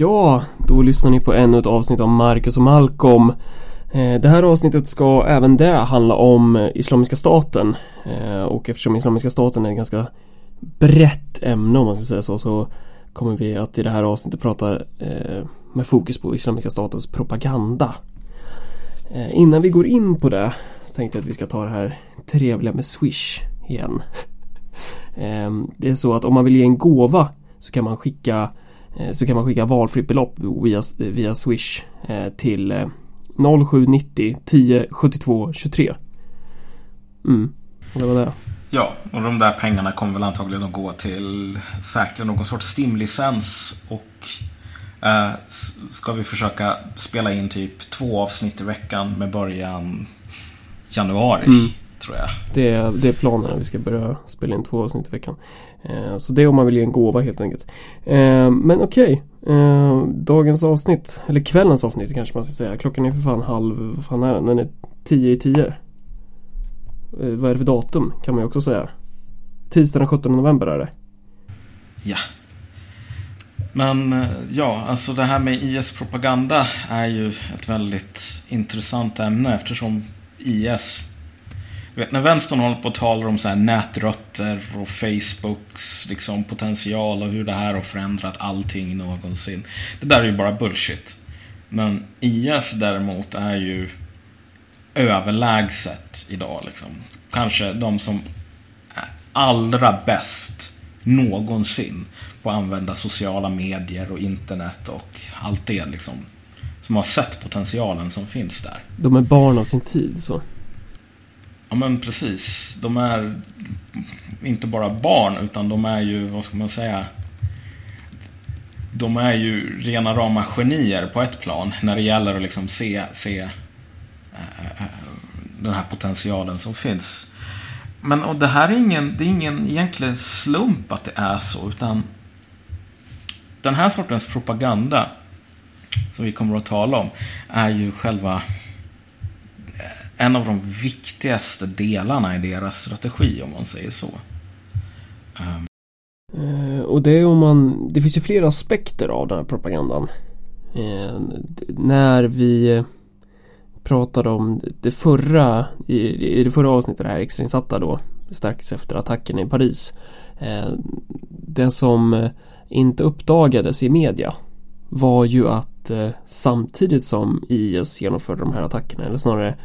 Ja, då lyssnar ni på ännu ett avsnitt av Marcus och Malcolm. Eh, det här avsnittet ska även det handla om eh, Islamiska staten. Eh, och eftersom Islamiska staten är ett ganska brett ämne om man ska säga så, så kommer vi att i det här avsnittet prata med fokus på Islamiska statens propaganda. Innan vi går in på det så tänkte jag att vi ska ta det här trevliga med Swish igen. Det är så att om man vill ge en gåva så kan man skicka så kan man skicka valfritt belopp via, via Swish eh, till 0790 10 72 23. Mm, det var det. Ja, och de där pengarna kommer väl antagligen att gå till säkra någon sorts stimlicens och eh, ska vi försöka spela in typ två avsnitt i veckan med början januari. Mm. Tror jag. Det det är planen. Vi ska börja spela in två avsnitt i veckan. Eh, så det är om man vill ge en gåva helt enkelt. Eh, men okej. Okay. Dagens avsnitt, eller kvällens avsnitt kanske man ska säga. Klockan är för fan halv, vad fan är den? Den är tio i tio. vad är det för datum kan man ju också säga. Tisdag den 17 november är det. Ja. Men ja, alltså det här med IS propaganda är ju ett väldigt intressant ämne eftersom IS vet, när vänstern håller på och talar om så här nätrötter och Facebooks liksom, potential och hur det här har förändrat allting någonsin. Det där är ju bara bullshit. Men IS däremot är ju överlägset idag. Liksom. Kanske de som är allra bäst någonsin på att använda sociala medier och internet och allt det liksom. Som har sett potentialen som finns där. De är barn av sin tid så. Ja men precis. De är inte bara barn utan de är ju, vad ska man säga? De är ju rena rama genier på ett plan när det gäller att liksom se, se äh, den här potentialen som finns. Men och det här är ingen, det är ingen egentligen slump att det är så utan den här sortens propaganda som vi kommer att tala om är ju själva en av de viktigaste delarna i deras strategi om man säger så. Um. Och det är om man, det finns ju flera aspekter av den här propagandan. Eh, när vi eh, pratade om det förra, i, i det förra avsnittet, det här extrainsatta då, strax efter attacken i Paris. Det som inte uppdagades i media var ju att samtidigt som IS genomförde de här attackerna, eller snarare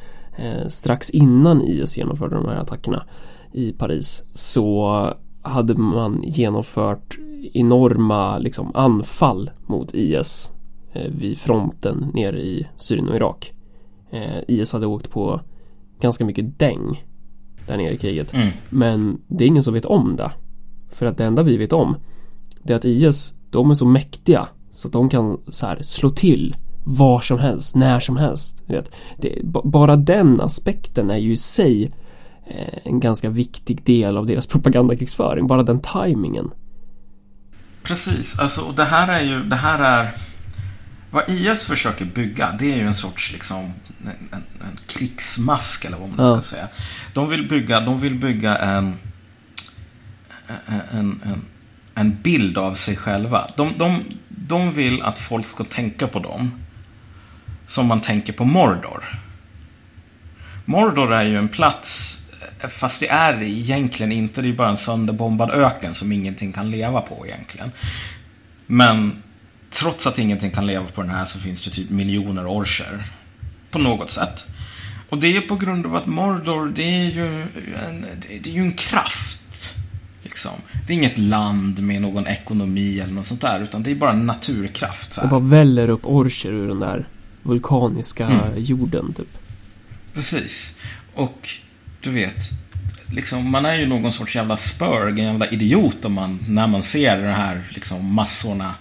strax innan IS genomförde de här attackerna i Paris så hade man genomfört enorma liksom, anfall mot IS eh, vid fronten nere i Syrien och Irak. Eh, IS hade åkt på ganska mycket däng där nere i kriget. Mm. Men det är ingen som vet om det. För att det enda vi vet om det är att IS, de är så mäktiga så att de kan så här slå till var som helst, när som helst. Det, bara den aspekten är ju i sig eh, en ganska viktig del av deras propagandakrigsföring. Bara den tajmingen. Precis, alltså och det här är ju, det här är vad IS försöker bygga det är ju en sorts liksom en, en, en krigsmask eller vad man ja. ska säga. De vill bygga, de vill bygga en, en, en, en bild av sig själva. De, de, de vill att folk ska tänka på dem som man tänker på Mordor. Mordor är ju en plats, fast det är det egentligen inte. Det är bara en sönderbombad öken som ingenting kan leva på egentligen. Men trots att ingenting kan leva på den här så finns det typ miljoner orcher. På något sätt. Och det är på grund av att Mordor, det är ju en, det är ju en kraft. Liksom. Det är inget land med någon ekonomi eller något sånt där. Utan det är bara en naturkraft. Så här. Det bara väller upp orcher ur den där vulkaniska mm. jorden typ. Precis. Och du vet, liksom, man är ju någon sorts jävla spörg, en jävla idiot om man, när man ser de här liksom, massorna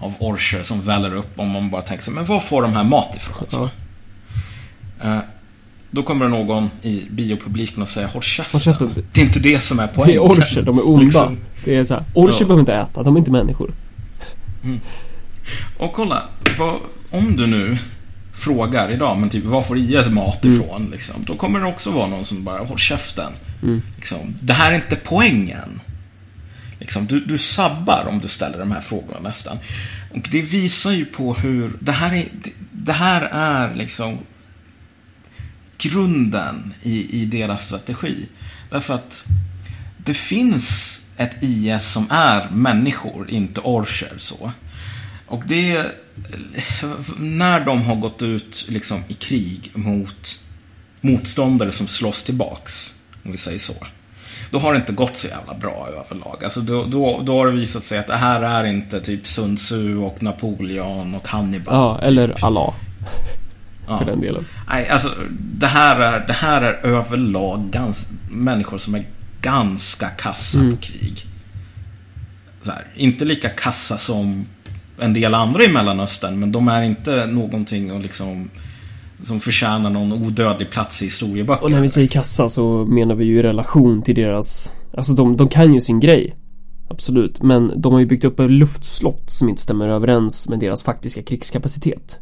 av orcher som väller upp. Om man bara tänker sig, men var får de här mat ifrån? Ja. Uh, då kommer det någon i biopubliken och säger Håll käften. Det är inte det som är poängen. Det är orcher, de är onda. Liksom. Det är så här, orcher ja. behöver inte äta, de är inte människor. Mm. Och kolla, vad, om du nu frågar idag, men typ var får IS mat mm. ifrån? Mm. Liksom, då kommer det också vara någon som bara, håll käften. Mm. Liksom, det här är inte poängen. Liksom, du, du sabbar om du ställer de här frågorna nästan. Och det visar ju på hur, det här är, det här är liksom grunden i, i deras strategi. Därför att det finns ett IS som är människor, inte orcher så. Och det, när de har gått ut liksom i krig mot motståndare som slåss tillbaks, om vi säger så. Då har det inte gått så jävla bra överlag. Alltså då, då, då har det visat sig att det här är inte typ Sun Tzu och Napoleon och Hannibal. Ja, typ. eller Allah. Ja. För den delen. Nej, alltså det här är, det här är överlag gans, människor som är ganska kassa Mm. på krig. Så här, inte lika kassa som en del andra i Mellanöstern, men de är inte någonting och liksom, som förtjänar någon odödlig plats i historieböcker. Och när vi säger kassa så menar vi ju i relation till deras Alltså de, de kan ju sin grej Absolut, men de har ju byggt upp ett luftslott som inte stämmer överens med deras faktiska krigskapacitet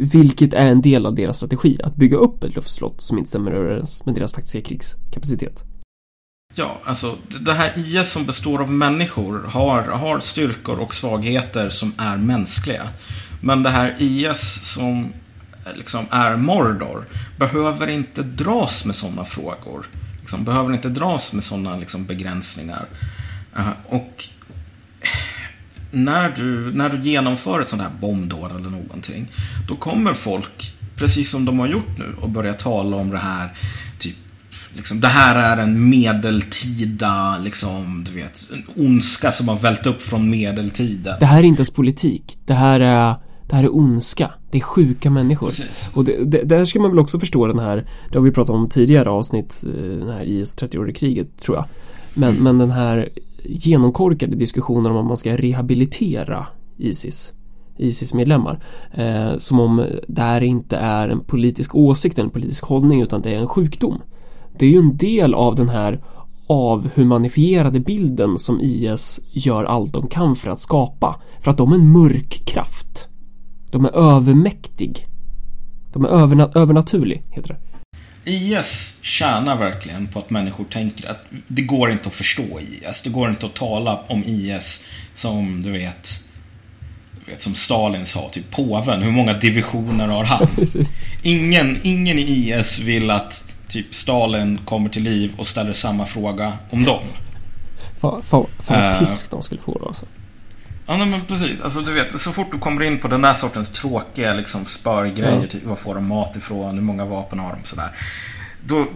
Vilket är en del av deras strategi, att bygga upp ett luftslott som inte stämmer överens med deras faktiska krigskapacitet Ja, alltså det här IS som består av människor har, har styrkor och svagheter som är mänskliga. Men det här IS som eh, liksom är Mordor behöver inte dras med sådana frågor. Liksom, behöver inte dras med sådana liksom, begränsningar. Uh, och eh, när du, när du genomför ett sånt här bombdåd eller någonting. Då kommer folk, precis som de har gjort nu, och börja tala om det här. Typ, liksom, det här är en medeltida, liksom, du vet, en ondska som har vält upp från medeltiden. Det här är inte ens politik, det här är det här är ondska. Det är sjuka människor. Precis. Och det, det, där ska man väl också förstå den här, det har vi pratat om tidigare avsnitt, eh, den här IS 30-åriga kriget tror jag. Men, men den här genomkorkade diskussionen om att man ska rehabilitera Isis. Isis-medlemmar. Eh, som om det här inte är en politisk åsikt, en politisk hållning utan det är en sjukdom. Det är ju en del av den här avhumanifierade bilden som IS gör allt de kan för att skapa. För att de är en mörk kraft. De är övermäktig. De är överna övernaturlig, heter det. IS tjänar verkligen på att människor tänker att det går inte att förstå IS. Det går inte att tala om IS som du vet, du vet som Stalin sa, typ påven. Hur många divisioner har han? Ingen, ingen i IS vill att typ Stalin kommer till liv och ställer samma fråga om dem. Fan, vad Eh. pisk de skulle få då alltså. Ja, nej, men precis. Alltså, du vet, så fort du kommer in på den där sortens tråkiga liksom, spörgrejer, Ja. typ var får de mat ifrån, hur många vapen har de, sådär. Då,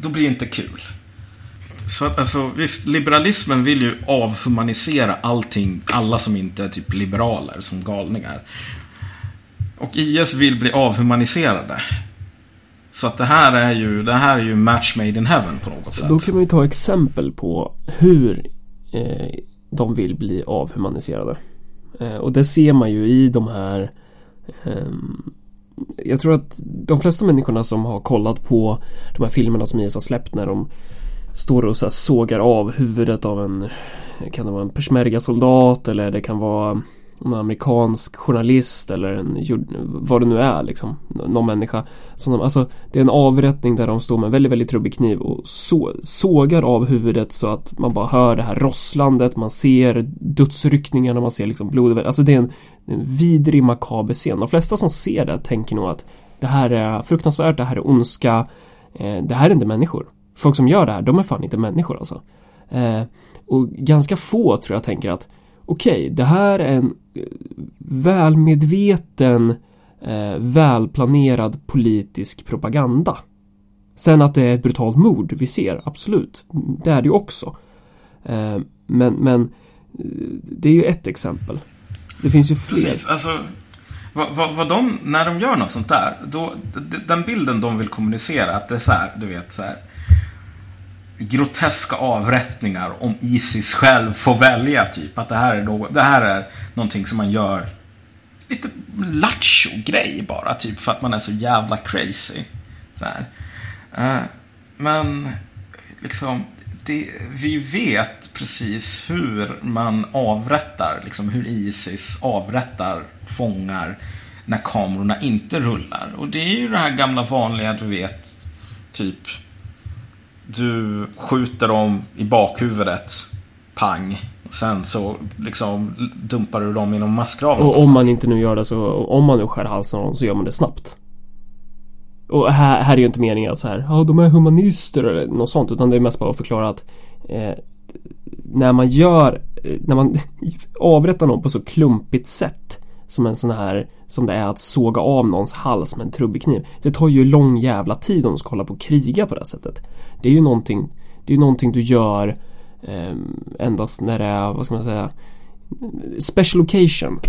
då blir det inte kul. Så att, alltså, visst, liberalismen vill ju avhumanisera allting, alla som inte är typ liberaler, som galningar. Och IS vill bli avhumaniserade. Så att det här är ju, det här är ju match made in heaven på något sätt. Då kan man ju ta exempel på hur eh, de vill bli avhumaniserade. Eh, och det ser man ju i de här ehm, Jag tror att de flesta människorna som har kollat på de här filmerna som IS har släppt när de står och så sågar av huvudet av en Kan det vara en peshmerga-soldat eller det kan vara en amerikansk journalist eller en, vad det nu är liksom, någon människa. Som de, alltså, det är en avrättning där de står med en väldigt, väldigt trubbig kniv och så, sågar av huvudet så att man bara hör det här rosslandet, man ser dödsryckningarna, man ser liksom blodet. Alltså det är en, en vidrig makaber scen. De flesta som ser det tänker nog att det här är fruktansvärt, det här är ondska, eh, det här är inte människor. Folk som gör det här, de är fan inte människor alltså. Eh, och ganska få tror jag tänker att okej, det här är en välmedveten, eh, välplanerad politisk propaganda. Sen att det är ett brutalt mord vi ser, absolut. Det är det ju också. Eh, men, men eh, det är ju ett exempel. Det finns ju fler. Precis, alltså vad, vad, vad de, när de gör något sånt där, då, den bilden de vill kommunicera, att det är så här, du vet så här groteska avrättningar om Isis själv får välja typ. Att det här är, något, det här är någonting som man gör lite lattjo-grej bara typ för att man är så jävla crazy. Så här. Eh, men liksom, det, vi vet precis hur man avrättar, liksom hur Isis avrättar fångar när kamerorna inte rullar. Och det är ju det här gamla vanliga, du vet, typ du skjuter dem i bakhuvudet. Pang. Sen så liksom dumpar du dem inom massgraven. Och om man inte nu gör det så, om man nu skär halsen av dem så gör man det snabbt. Och här, här är ju inte meningen att så här, ja de är humanister eller något sånt utan det är mest bara att förklara att eh, när man gör, eh, när man avrättar någon på så klumpigt sätt som en sån här, som det är att såga av någons hals med en trubbig kniv. Det tar ju lång jävla tid om du ska hålla på och kriga på det här sättet. Det är ju någonting, det är ju någonting du gör eh, endast när det är, vad ska man säga, special occasion.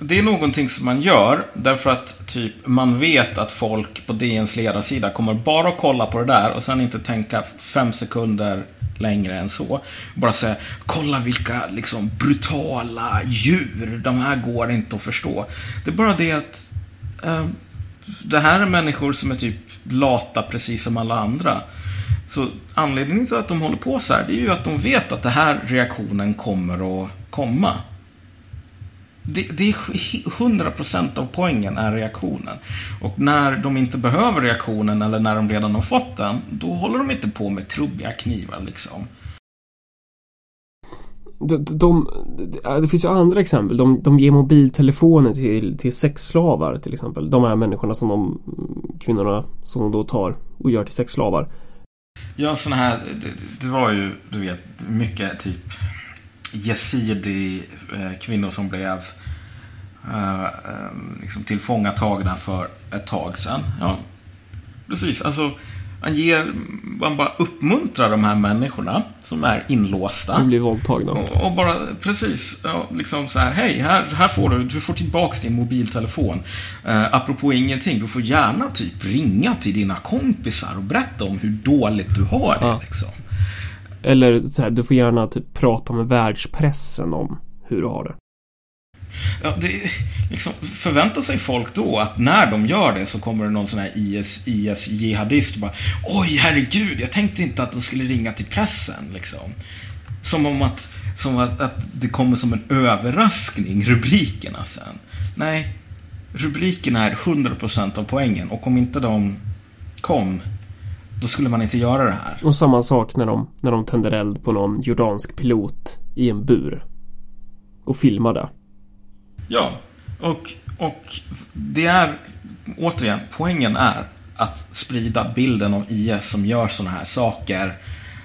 Det är någonting som man gör därför att typ man vet att folk på DNs ledarsida kommer bara att kolla på det där och sen inte tänka fem sekunder längre än så. Bara säga, kolla vilka liksom brutala djur, de här går inte att förstå. Det är bara det att eh, det här är människor som är typ lata precis som alla andra. Så anledningen till att de håller på så här, det är ju att de vet att den här reaktionen kommer att komma. Det, det är 100% av poängen är reaktionen. Och när de inte behöver reaktionen eller när de redan har fått den, då håller de inte på med trubbiga knivar liksom. De, de, det finns ju andra exempel. De, de ger mobiltelefoner till, till sexslavar till exempel. De här människorna som de kvinnorna som de då tar och gör till sexslavar. Ja, sådana här, det, det var ju, du vet, mycket typ Yazidi eh, kvinnor som blev eh, eh, liksom tillfångatagna för ett tag sedan. Ja, precis. Alltså, man, ger, man bara uppmuntrar de här människorna som är inlåsta. De blir våldtagna. Och, och, bara, precis, liksom så här, hej, här, här får du, du får tillbaks din mobiltelefon. Eh, apropå ingenting, du får gärna typ ringa till dina kompisar och berätta om hur dåligt du har det. Ja. Liksom. Eller så här, du får gärna typ prata med världspressen om hur du har det. Ja, det liksom, förväntar sig folk då att när de gör det så kommer det någon sån här IS, IS jihadist och bara Oj, herregud, jag tänkte inte att de skulle ringa till pressen. Liksom. Som om att, som att, att det kommer som en överraskning, rubrikerna sen. Nej, rubrikerna är 100% av poängen och om inte de kom då skulle man inte göra det här. Och samma sak när de, när de tänder eld på någon jordansk pilot i en bur. Och filmar det. Ja, och, och det är återigen, poängen är att sprida bilden av IS som gör sådana här saker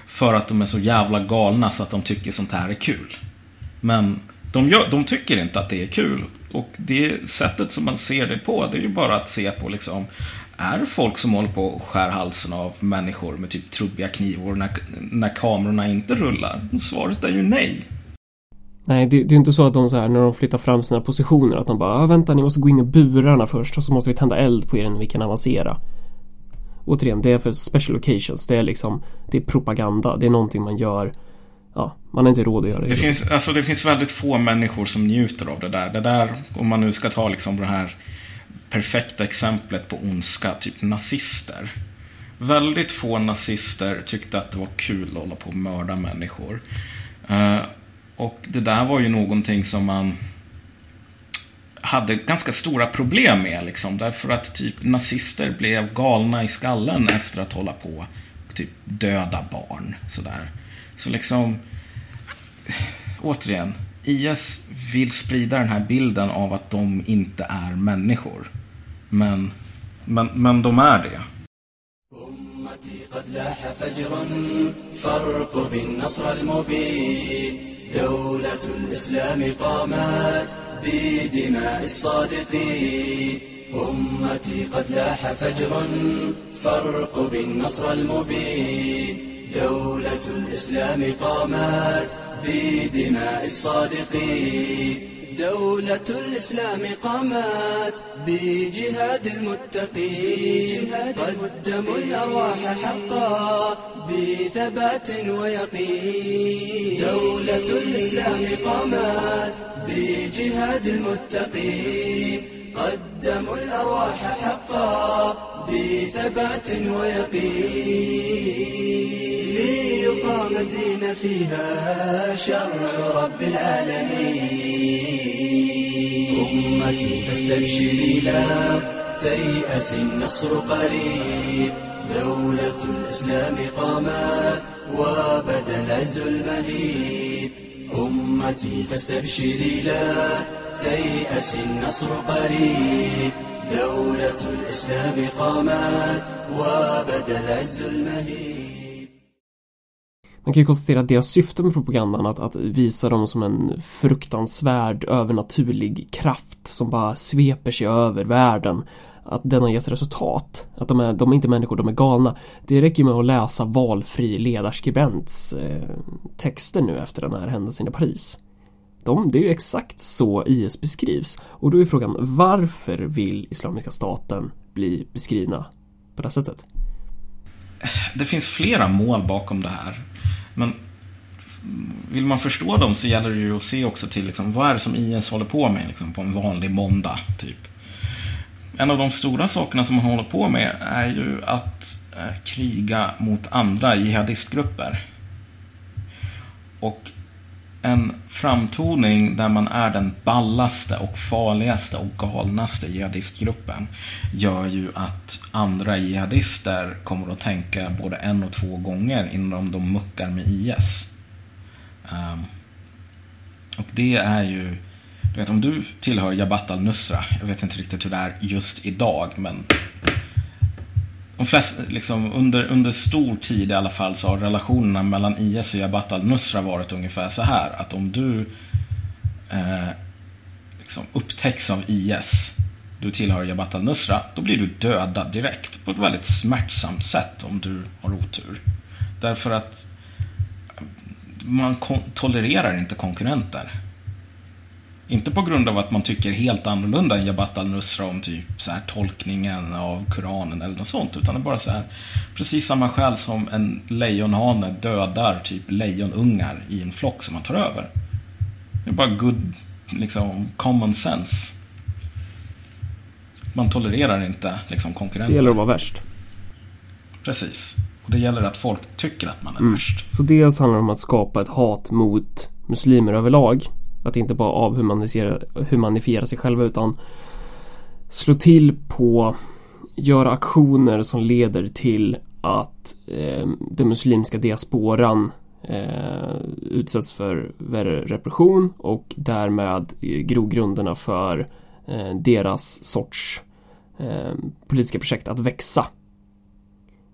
för att de är så jävla galna så att de tycker sånt här är kul. Men de, gör, de tycker inte att det är kul. Och det sättet som man ser det på, det är ju bara att se på liksom är folk som håller på att skär halsen av människor med typ trubbiga knivor när, när kamerorna inte rullar? Svaret är ju nej. Nej, det, det är inte så att de så här när de flyttar fram sina positioner att de bara ah, vänta ni måste gå in i burarna först och så måste vi tända eld på er innan vi kan avancera. Återigen, det är för special occasions. Det är liksom Det är propaganda. Det är någonting man gör Ja, man har inte råd att göra det. Det finns, alltså, det finns väldigt få människor som njuter av det där. Det där, om man nu ska ta liksom det här perfekta exemplet på ondska, typ nazister. Väldigt få nazister tyckte att det var kul att hålla på och mörda människor. Uh, och det där var ju någonting som man hade ganska stora problem med. Liksom, därför att typ nazister blev galna i skallen efter att hålla på och typ döda barn. Sådär. Så liksom, återigen, IS vill sprida den här bilden av att de inte är människor. Men, men, men de är det. قد لاح فجر المبين. دولة الإسلام قامت بدماء الصادقين. أمتي قد لاح فجر فارقب النصر المبين. دولة الإسلام قامت بدماء الصادقين. دولة الإسلام قامت بجهاد المتقين. قدموا الأرواح حقا بثبات ويقين. دولة الإسلام قامت بجهاد المتقين. قدموا الأرواح حقا بثبات ويقين. ليقام الدين فيها شرع رب العالمين. أمتي فاستبشري لا تيأس النصر قريب. دولة الإسلام قامت وبدا العز المهيب أمتي فاستبشري لا تيأس النصر قريب دولة الإسلام قامت وبدا العز المهيب Man kan ju konstatera att deras syfte med propagandan att, att visa dem som en fruktansvärd övernaturlig kraft som bara sveper sig över världen att den har gett resultat. Att de är, de är inte människor, de är galna. Det räcker med att läsa valfri ledarskribents eh, texter nu efter den här händelsen i Paris. De, det är ju exakt så IS beskrivs. Och då är frågan varför vill Islamiska staten bli beskrivna på det här sättet? Det finns flera mål bakom det här. Men vill man förstå dem så gäller det ju att se också till liksom, vad är det som IS håller på med liksom, på en vanlig måndag. Typ. En av de stora sakerna som man håller på med är ju att eh, kriga mot andra jihadistgrupper. Och en framtoning där man är den ballaste och farligaste och galnaste jihadistgruppen gör ju att andra jihadister kommer att tänka både en och två gånger innan de muckar med IS. Um, ehm, och det är ju, du vet om du tillhör Jabhat al-Nusra, jag vet inte riktigt hur det är just idag, men de flesta, liksom, under, under stor tid i alla fall så har relationerna mellan IS och Jabhat al-Nusra varit ungefär så här. Att om du eh, liksom upptäcks av IS, du tillhör Jabhat al-Nusra, då blir du dödad direkt. På ett väldigt smärtsamt sätt om du har otur. Därför att man tolererar inte konkurrenter. Inte på grund av att man tycker helt annorlunda än Jabhat al-Nusra om typ så här tolkningen av Koranen eller något sånt. Utan det är bara så här, precis samma skäl som en lejonhane dödar typ lejonungar i en flock som man tar över. Det är bara good, liksom, common sense. Man tolererar inte liksom, konkurrenter. Det gäller att vara värst. Precis. Och det gäller att folk tycker att man är mm. värst. Så dels handlar det om att skapa ett hat mot muslimer överlag att inte bara avhumanifiera sig själva utan slå till på göra aktioner som leder till att eh, den muslimska diasporan eh, utsätts för värre repression och därmed grogrunderna för eh, deras sorts eh, politiska projekt att växa.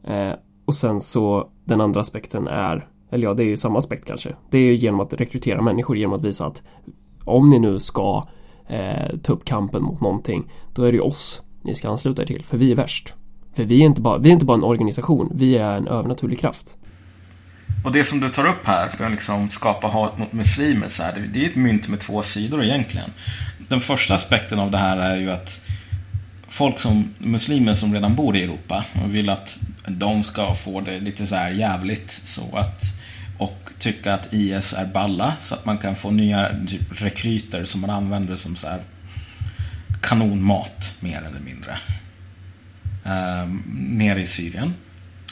Eh, och sen så den andra aspekten är eller ja, det är ju samma aspekt kanske. Det är ju genom att rekrytera människor genom att visa att om ni nu ska eh, ta upp kampen mot någonting, då är det ju oss ni ska ansluta er till, för vi är värst. För vi är inte bara, vi är inte bara en organisation, vi är en övernaturlig kraft. Och det som du tar upp här, att liksom skapa hat mot muslimer, så här, det är ett mynt med två sidor egentligen. Den första aspekten av det här är ju att folk som, muslimer som redan bor i Europa, vill att de ska få det lite så här jävligt så att och tycka att IS är balla så att man kan få nya typ, rekryter som man använder som så här kanonmat mer eller mindre. Ehm, um, nere i Syrien.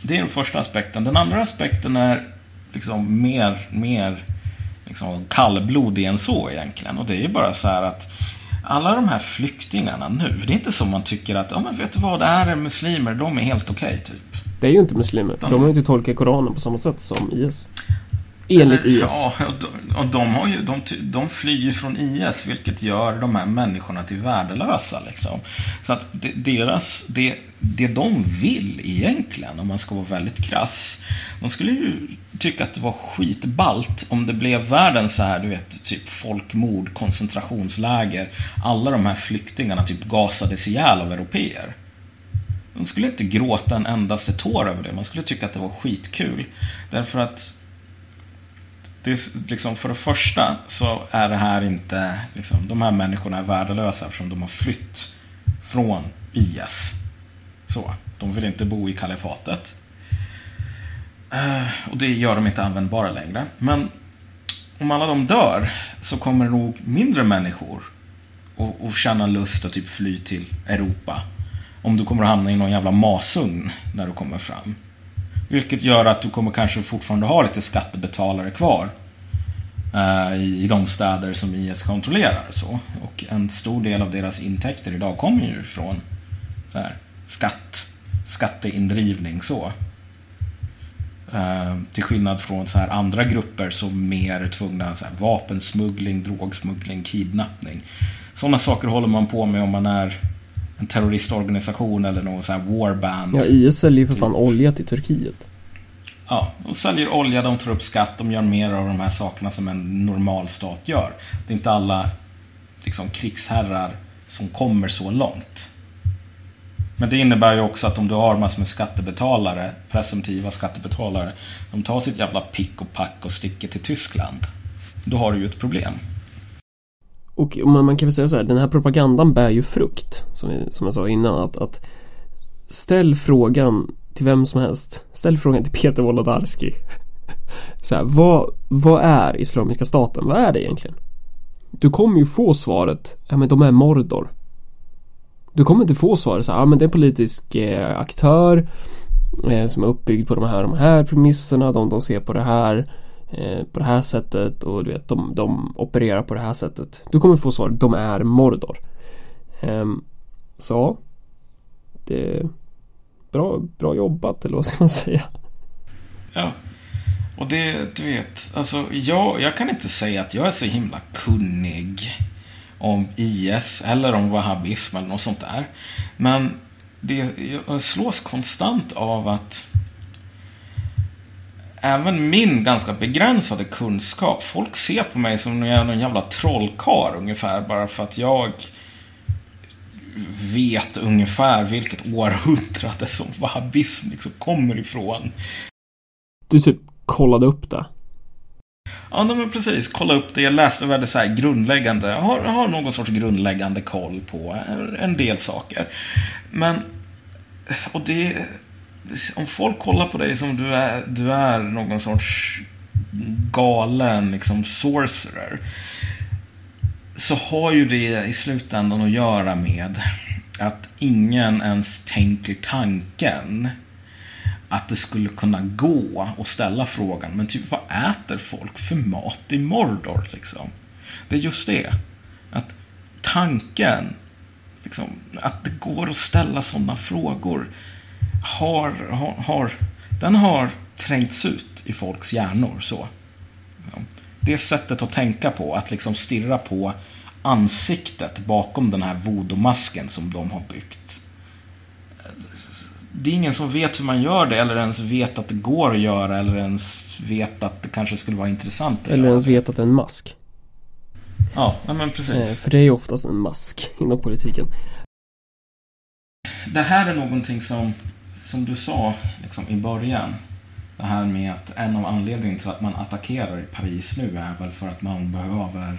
Det är den första aspekten. Den andra aspekten är liksom mer, mer liksom kallblodig än så egentligen. Och det är ju bara så här att alla de här flyktingarna nu, det är inte som man tycker att, ja men vet du vad, det här är muslimer, de är helt okej okay, typ. Det är ju inte muslimer, för de, de har ju inte tolkat Koranen på samma sätt som IS. Enligt IS. Ja, och de, och de, har ju, de, de flyr från IS, vilket gör de här människorna till värdelösa. Liksom. Så att deras, det, det de vill egentligen, om man ska vara väldigt krass, de skulle ju tycka att det var skitballt om det blev världens så här, du vet, typ folkmord, koncentrationsläger. Alla de här flyktingarna typ gasades ihjäl av europeer. Man skulle inte gråta en endaste tår över det. Man skulle tycka att det var skitkul. Därför att det är liksom, för det första så är det här inte, liksom, de här människorna är värdelösa eftersom de har flytt från IS. Så, de vill inte bo i kalifatet. Uh, och det gör dem inte användbara längre. Men om alla de dör så kommer nog mindre människor att känna lust att typ fly till Europa. Om du kommer att hamna i någon jävla masugn när du kommer fram. Vilket gör att du kommer kanske fortfarande ha lite skattebetalare kvar. Eh, I, I de städer som IS kontrollerar. Så. Och en stor del av deras intäkter idag kommer ju från så här, skatt. skatteindrivning så. Eh, till skillnad från så här andra grupper som mer är tvungna så här, vapensmuggling, drogsmuggling, kidnappning. Sådana saker håller man på med om man är en terroristorganisation eller någon sån här warband. Ja, IS säljer ju för fan olja till Turkiet. Ja, de säljer olja, de tar upp skatt, de gör mer av de här sakerna som en normal stat gör. Det är inte alla liksom, krigsherrar som kommer så långt. Men det innebär ju också att om du har massor med skattebetalare, presumtiva skattebetalare, de tar sitt jävla pick och pack och sticker till Tyskland. Då har du ju ett problem. Och man, man kan väl säga så här, den här propagandan bär ju frukt. Som, som jag sa innan, att, att ställ frågan till vem som helst. Ställ frågan till Peter Wolodarski. Så här, vad, vad är Islamiska staten? Vad är det egentligen? Du kommer ju få svaret, ja men de är Mordor. Du kommer inte få svaret så här, ja men det är en politisk eh, aktör eh, som är uppbyggd på de här, de här premisserna, de, de ser på det här eh, på det här sättet och du vet, de, de opererar på det här sättet. Du kommer få svar, de är Mordor. Ehm, så, det är bra, bra jobbat eller vad ska man säga? Ja. Och det, du vet, alltså jag, jag kan inte säga att jag är så himla kunnig om IS eller om wahhabism eller något sånt där. Men det, jag slås konstant av att även min ganska begränsade kunskap, folk ser på mig som någon jävla trollkar ungefär bara för att jag vet ungefär vilket århundrade som wahhabism liksom kommer ifrån. Du typ kollade upp det? Ja, men precis. Kolla upp det. Jag läste väldigt så här grundläggande. Jag har, har någon sorts grundläggande koll på en del saker. Men, och det... Om folk kollar på dig som du är, du är någon sorts galen liksom sorcerer. Så har ju det i slutändan att göra med att ingen ens tänker tanken att det skulle kunna gå att ställa frågan, men typ vad äter folk för mat i Mordor liksom? Det är just det. Att tanken, liksom, att det går att ställa sådana frågor, har, har, har, den har trängts ut i folks hjärnor. så. Det sättet att tänka på, att liksom stirra på ansiktet bakom den här voodoo-masken som de har byggt det är ingen som vet hur man gör det eller ens vet att det går att göra eller ens vet att det kanske skulle vara intressant att Eller göra. ens vet att det är en mask. Ja, men precis. Eh, för det är ju oftast en mask inom politiken. Det här är någonting som, som du sa liksom, i början. Det här med att en av anledningarna till att man attackerar i Paris nu är väl för att man behöver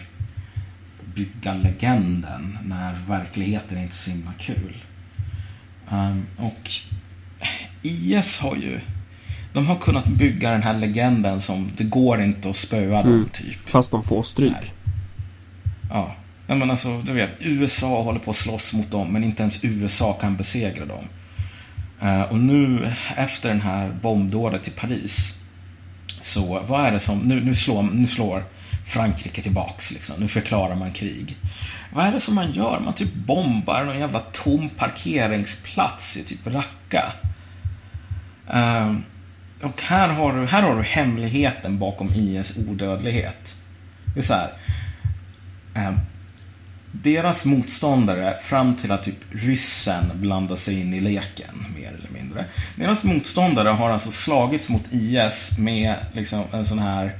bygga legenden när verkligheten är inte är så himla kul. Um, och IS har ju de har kunnat bygga den här legenden som det går inte att spöa dem mm. typ. Fast de får stryk. Ja. men alltså, du vet, USA håller på att slåss mot dem men inte ens USA kan besegra dem. Eh, och nu efter den här bombdådet i Paris så vad är det som, nu, nu, slår, nu slår Frankrike tillbaks liksom. Nu förklarar man krig. Vad är det som man gör? Man typ bombar någon jävla tom parkeringsplats i typ Raqqa. Ehm, och här har, du, här har du hemligheten bakom IS odödlighet. Det är så här. Ehm, deras motståndare fram till att typ ryssen blandar sig in i leken mer eller mindre. Deras motståndare har alltså slagits mot IS med liksom en sån här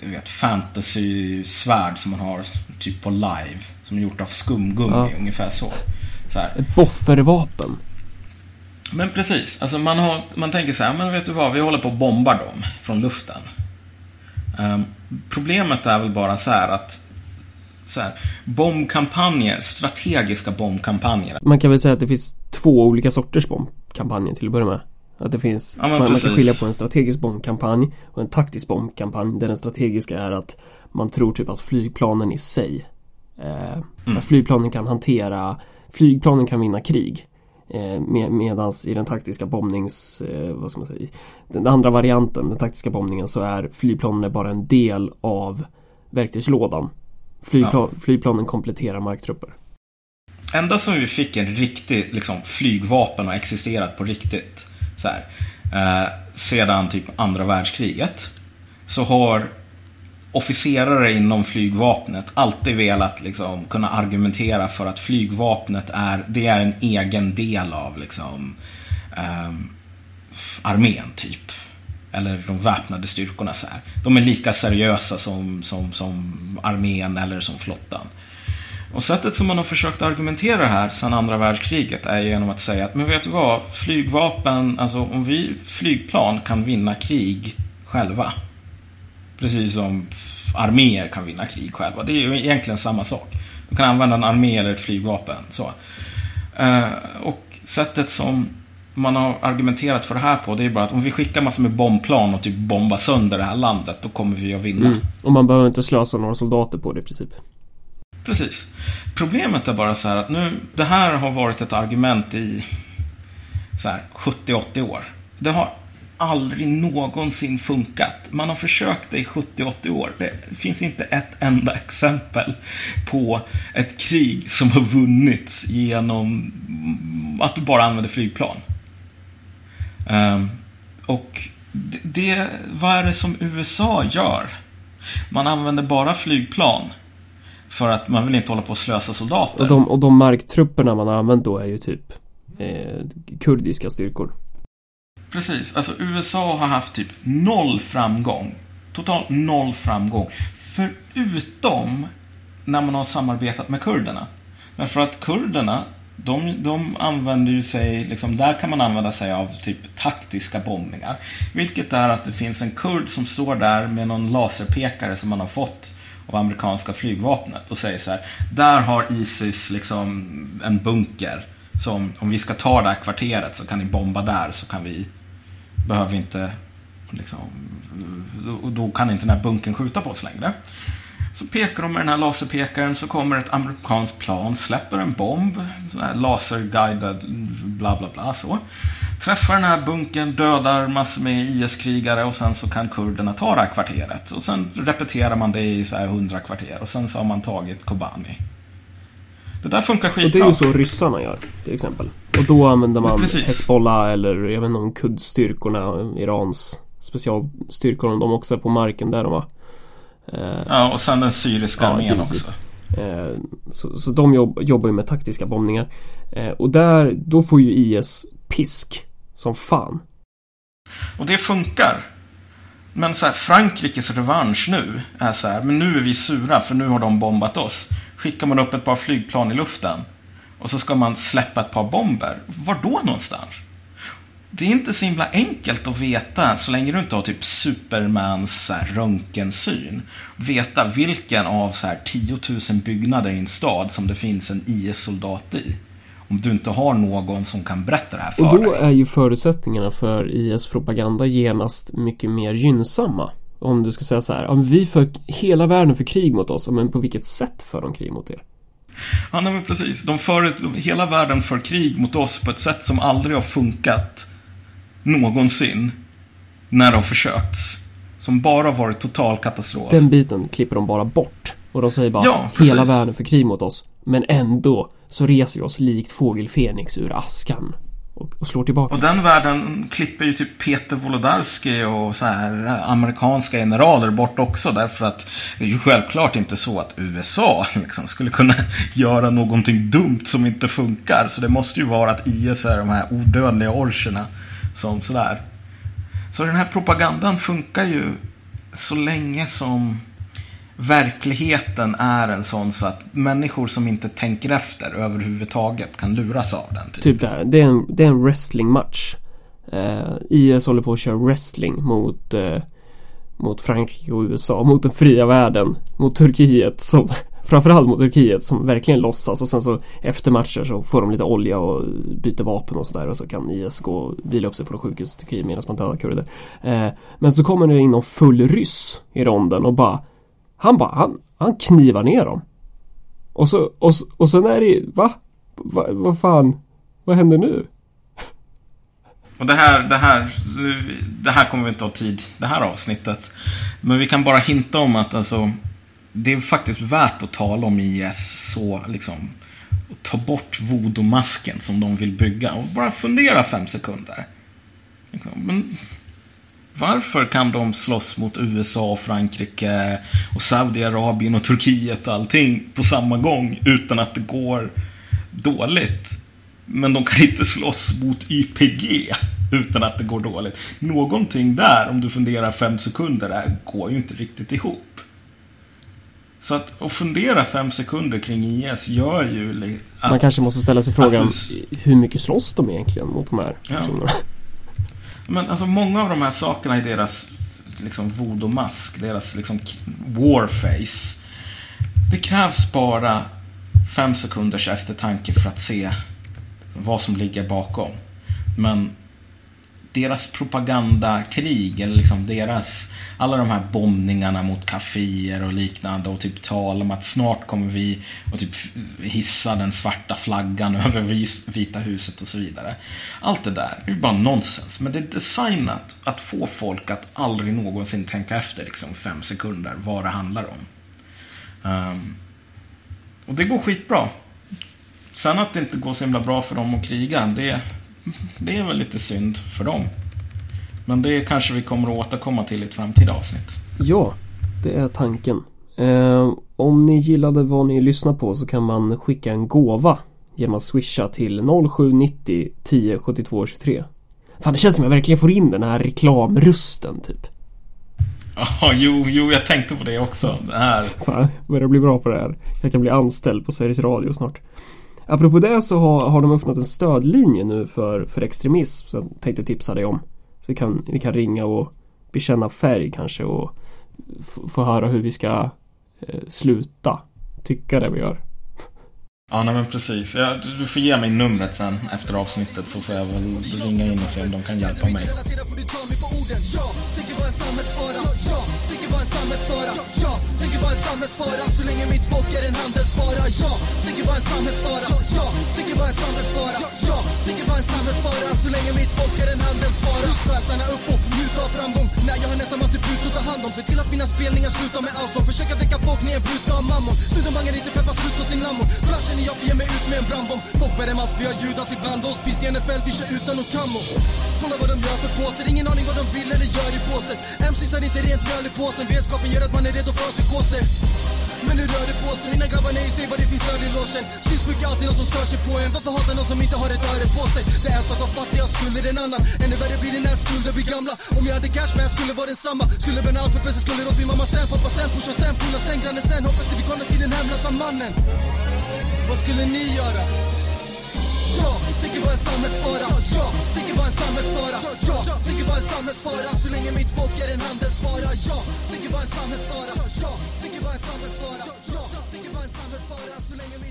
vet, fantasy-svärd som man har typ på live. Som är gjort av skumgummi, ja. ungefär så. så här. Ett boffervapen. Men precis, alltså man, har, man tänker så här, men vet du vad, vi håller på att bomba dem från luften. Um, problemet är väl bara så här att så här, bombkampanjer, strategiska bombkampanjer. Man kan väl säga att det finns två olika sorters bombkampanjer till att börja med. Att det finns, ja, man, man, kan skilja på en strategisk bombkampanj och en taktisk bombkampanj. Där den strategiska är att man tror typ att flygplanen i sig eh, mm. Flygplanen kan hantera Flygplanen kan vinna krig eh, med, Medans i den taktiska bombnings eh, Vad ska man säga Den andra varianten, den taktiska bombningen så är flygplanen bara en del av verktygslådan Flygplan, ja. Flygplanen kompletterar marktrupper ända som vi fick en riktig liksom, flygvapen och existerat på riktigt. Så här, eh, sedan typ andra världskriget. Så har officerare inom flygvapnet alltid velat liksom, kunna argumentera för att flygvapnet är, det är en egen del av liksom, eh, armén typ. Eller de väpnade styrkorna. Så här. De är lika seriösa som, som, som armén eller som flottan. Och sättet som man har försökt argumentera här sedan andra världskriget är genom att säga att men vet du vad, flygvapen, alltså om vi flygplan kan vinna krig själva. Precis som arméer kan vinna krig själva. Det är ju egentligen samma sak. Du kan använda en armé eller ett flygvapen. Så. Eh, och sättet som man har argumenterat för det här på det är bara att om vi skickar massor med bombplan och typ bombar sönder det här landet då kommer vi att vinna. Mm. Och man behöver inte slösa några soldater på det i princip. Precis. Problemet är bara så här att nu, det här har varit ett argument i så här 70-80 år. Det har aldrig någonsin funkat. Man har försökt det i 70-80 år. Det finns inte ett enda exempel på ett krig som har vunnits genom att du bara använder flygplan. Um, och det, vad är det som USA gör? Man använder bara flygplan. För att man vill inte hålla på och slösa soldater. Och de, och de marktrupperna man har använt då är ju typ eh, kurdiska styrkor. Precis, alltså USA har haft typ noll framgång. Totalt noll framgång. Förutom när man har samarbetat med kurderna. Men för att kurderna, de, de använder ju sig, liksom, där kan man använda sig av typ taktiska bombningar. Vilket är att det finns en kurd som står där med någon laserpekare som man har fått av amerikanska flygvapnet och säger så här. Där har Isis liksom en bunker. Som om vi ska ta det här kvarteret så kan ni bomba där så kan vi behöver inte liksom, då kan inte den här bunken skjuta på oss längre. Så pekar de med den här laserpekaren så kommer ett amerikanskt plan, släpper en bomb, laserguided, bla bla bla så. Träffar den här bunken, dödar massor med IS-krigare och sen så kan kurderna ta det här kvarteret. Och sen repeterar man det i så här hundra kvarter och sen så har man tagit Kobani. Det där funkar skitbra. Och det är ju så ryssarna gör, till exempel. Och då använder man Hezbollah eller jag vet inte om kurdstyrkorna, Irans specialstyrkor, de också på marken där de var. Eh, ja, och sen den syriska armén också. Eh, så, så de jobb, jobbar ju med taktiska bombningar. Eh, och där, då får ju IS pisk som fan. Och det funkar. Men så här, Frankrikes revansch nu är så här, men nu är vi sura för nu har de bombat oss. Skickar man upp ett par flygplan i luften och så ska man släppa ett par bomber. Var då någonstans? Det är inte så himla enkelt att veta, så länge du inte har typ Supermans röntgensyn, veta vilken av så här 10 000 byggnader i en stad som det finns en IS-soldat i. Om du inte har någon som kan berätta det här för dig. Och då dig. är ju förutsättningarna för IS-propaganda genast mycket mer gynnsamma. Om du ska säga så här, om vi för hela världen för krig mot oss, men på vilket sätt för de krig mot er? Ja, nej, men precis. De för, hela världen för krig mot oss på ett sätt som aldrig har funkat någonsin när det har försökts. Som bara varit total katastrof. Den biten klipper de bara bort. Och de säger bara ja, hela världen för krig mot oss. Men ändå så reser vi oss likt fågel Fenix ur askan. Och, och, slår tillbaka. Och den världen klipper ju typ Peter Wolodarski och så här amerikanska generaler bort också. Därför att det är ju självklart inte så att USA liksom skulle kunna göra någonting dumt som inte funkar. Så det måste ju vara att IS är de här odödliga orcherna som sådär. Så den här propagandan funkar ju så länge som verkligheten är en sån så att människor som inte tänker efter överhuvudtaget kan luras av den. Typ, typ det här. Det är en, det är en wrestlingmatch. Uh, eh, IS håller på att köra wrestling mot uh, mot Frankrike och USA, mot den fria världen, mot Turkiet som Framförallt mot Turkiet som verkligen låtsas och sen så efter matcher så får de lite olja och byter vapen och sådär och så kan IS gå och vila upp sig på sjukhus i Turkiet medan man dödar kurder. Eh, men så kommer det in någon full ryss i ronden och bara Han bara, han, han knivar ner dem. Och så, och, och sen är det, va? va? Vad fan? Vad händer nu? Och det här, det här, det här kommer vi inte ha tid, det här avsnittet. Men vi kan bara hinta om att alltså det är faktiskt värt att tala om IS så liksom och ta bort voodoo-masken som de vill bygga och bara fundera fem sekunder. Liksom, men varför kan de slåss mot USA, och Frankrike och Saudiarabien och Turkiet och allting på samma gång utan att det går dåligt? Men de kan inte slåss mot YPG utan att det går dåligt. Någonting där, om du funderar fem sekunder, där går ju inte riktigt ihop. Så att, att fundera fem sekunder kring IS gör ju att... Man kanske måste ställa sig frågan, du... hur mycket slåss de egentligen mot de här personerna? Ja. Men alltså många av de här sakerna i deras liksom voodoo-mask, deras liksom warface. Det krävs bara fem sekunders eftertanke för att se vad som ligger bakom. Men deras propagandakrig, eller liksom deras, alla de här bombningarna mot kaféer och liknande och typ tal om att snart kommer vi att typ hissa den svarta flaggan över Vita huset och så vidare. Allt det där är bara nonsens, men det är designat att få folk att aldrig någonsin tänka efter liksom fem sekunder vad det handlar om. Um, och det går skitbra. Sen att det inte går så himla bra för dem att kriga, det, det är väl lite synd för dem. Men det kanske vi kommer att återkomma till i ett framtida avsnitt. Ja, det är tanken. Eh, om ni gillade vad ni lyssnar på så kan man skicka en gåva genom att swisha till 0790 10 72 23. Fan, det känns som jag verkligen får in den här reklamrusten typ. Ja, jo, jo, jag tänkte på det också. Det här. Fan, börjar bli bra på det här. Jag kan bli anställd på Sveriges Radio snart. Apropå det så har, har de öppnat en stödlinje nu för, för extremism som jag tänkte tipsa dig om. Så vi kan, vi kan ringa och bekänna färg kanske och få höra hur vi ska eh, sluta tycka det vi gör. Ja, nej men precis. Ja, du får ge mig numret sen efter avsnittet så får jag väl ringa in och se om de kan hjälpa mig samhällsfara. Ja, tänker vara en samhällsfara. Så länge mitt folk är en handelsvara. Ja, tänker vara en samhällsfara. Ja, tänker vara en samhällsfara. Ja, tänker vara en samhällsfara. Så länge mitt folk är en handelsvara. Stanna upp och njuta av framgång. När jag har nästan måste ut och ta hand om Se till att mina spelningar slutar med allsång Försöka väcka folk med en brusa av mammon Studenbangar inte peppar slut på sin lammon Ibland känner jag för ge mig ut med en brandbomb? Folk bär en mask, vi har Judas ibland oss. Pist i NFL, vi kör utan och kammo Kolla vad de gör för påser, ingen aning vad de vill eller gör i påsen. MCs har inte rent mjöl i påsen, vetskapen gör att man är redo för psykoser. Men nu rör det på sig, mina grabbar nej, säg vad det finns öl i logen. Syns är alltid någon som stör sig på en. Varför hatar någon som inte har ett öre på sig? Det är en sak att fattiga skulder en annan. Ännu värre blir det när skulder blir gamla. Om jag hade cash men jag skulle vara densamma. Skulle bränna allt för pressen, skulle åt min mamma sen Pappa sen, pusha sen, pola sen, grannen sen Hoppas till vi kommer till den hemlösa mannen. Vad skulle ni göra? Jag tänker vara en samhällsfara. Jag tänker vara en samhällsfara. Jag tänker vara en samhällsfara. Så länge mitt folk är en handelsvara. Jag tänker vara en samhällsfara. Jag tänker vara en samhällsfara. Jag tänker vara en samhällsfara. Så länge mitt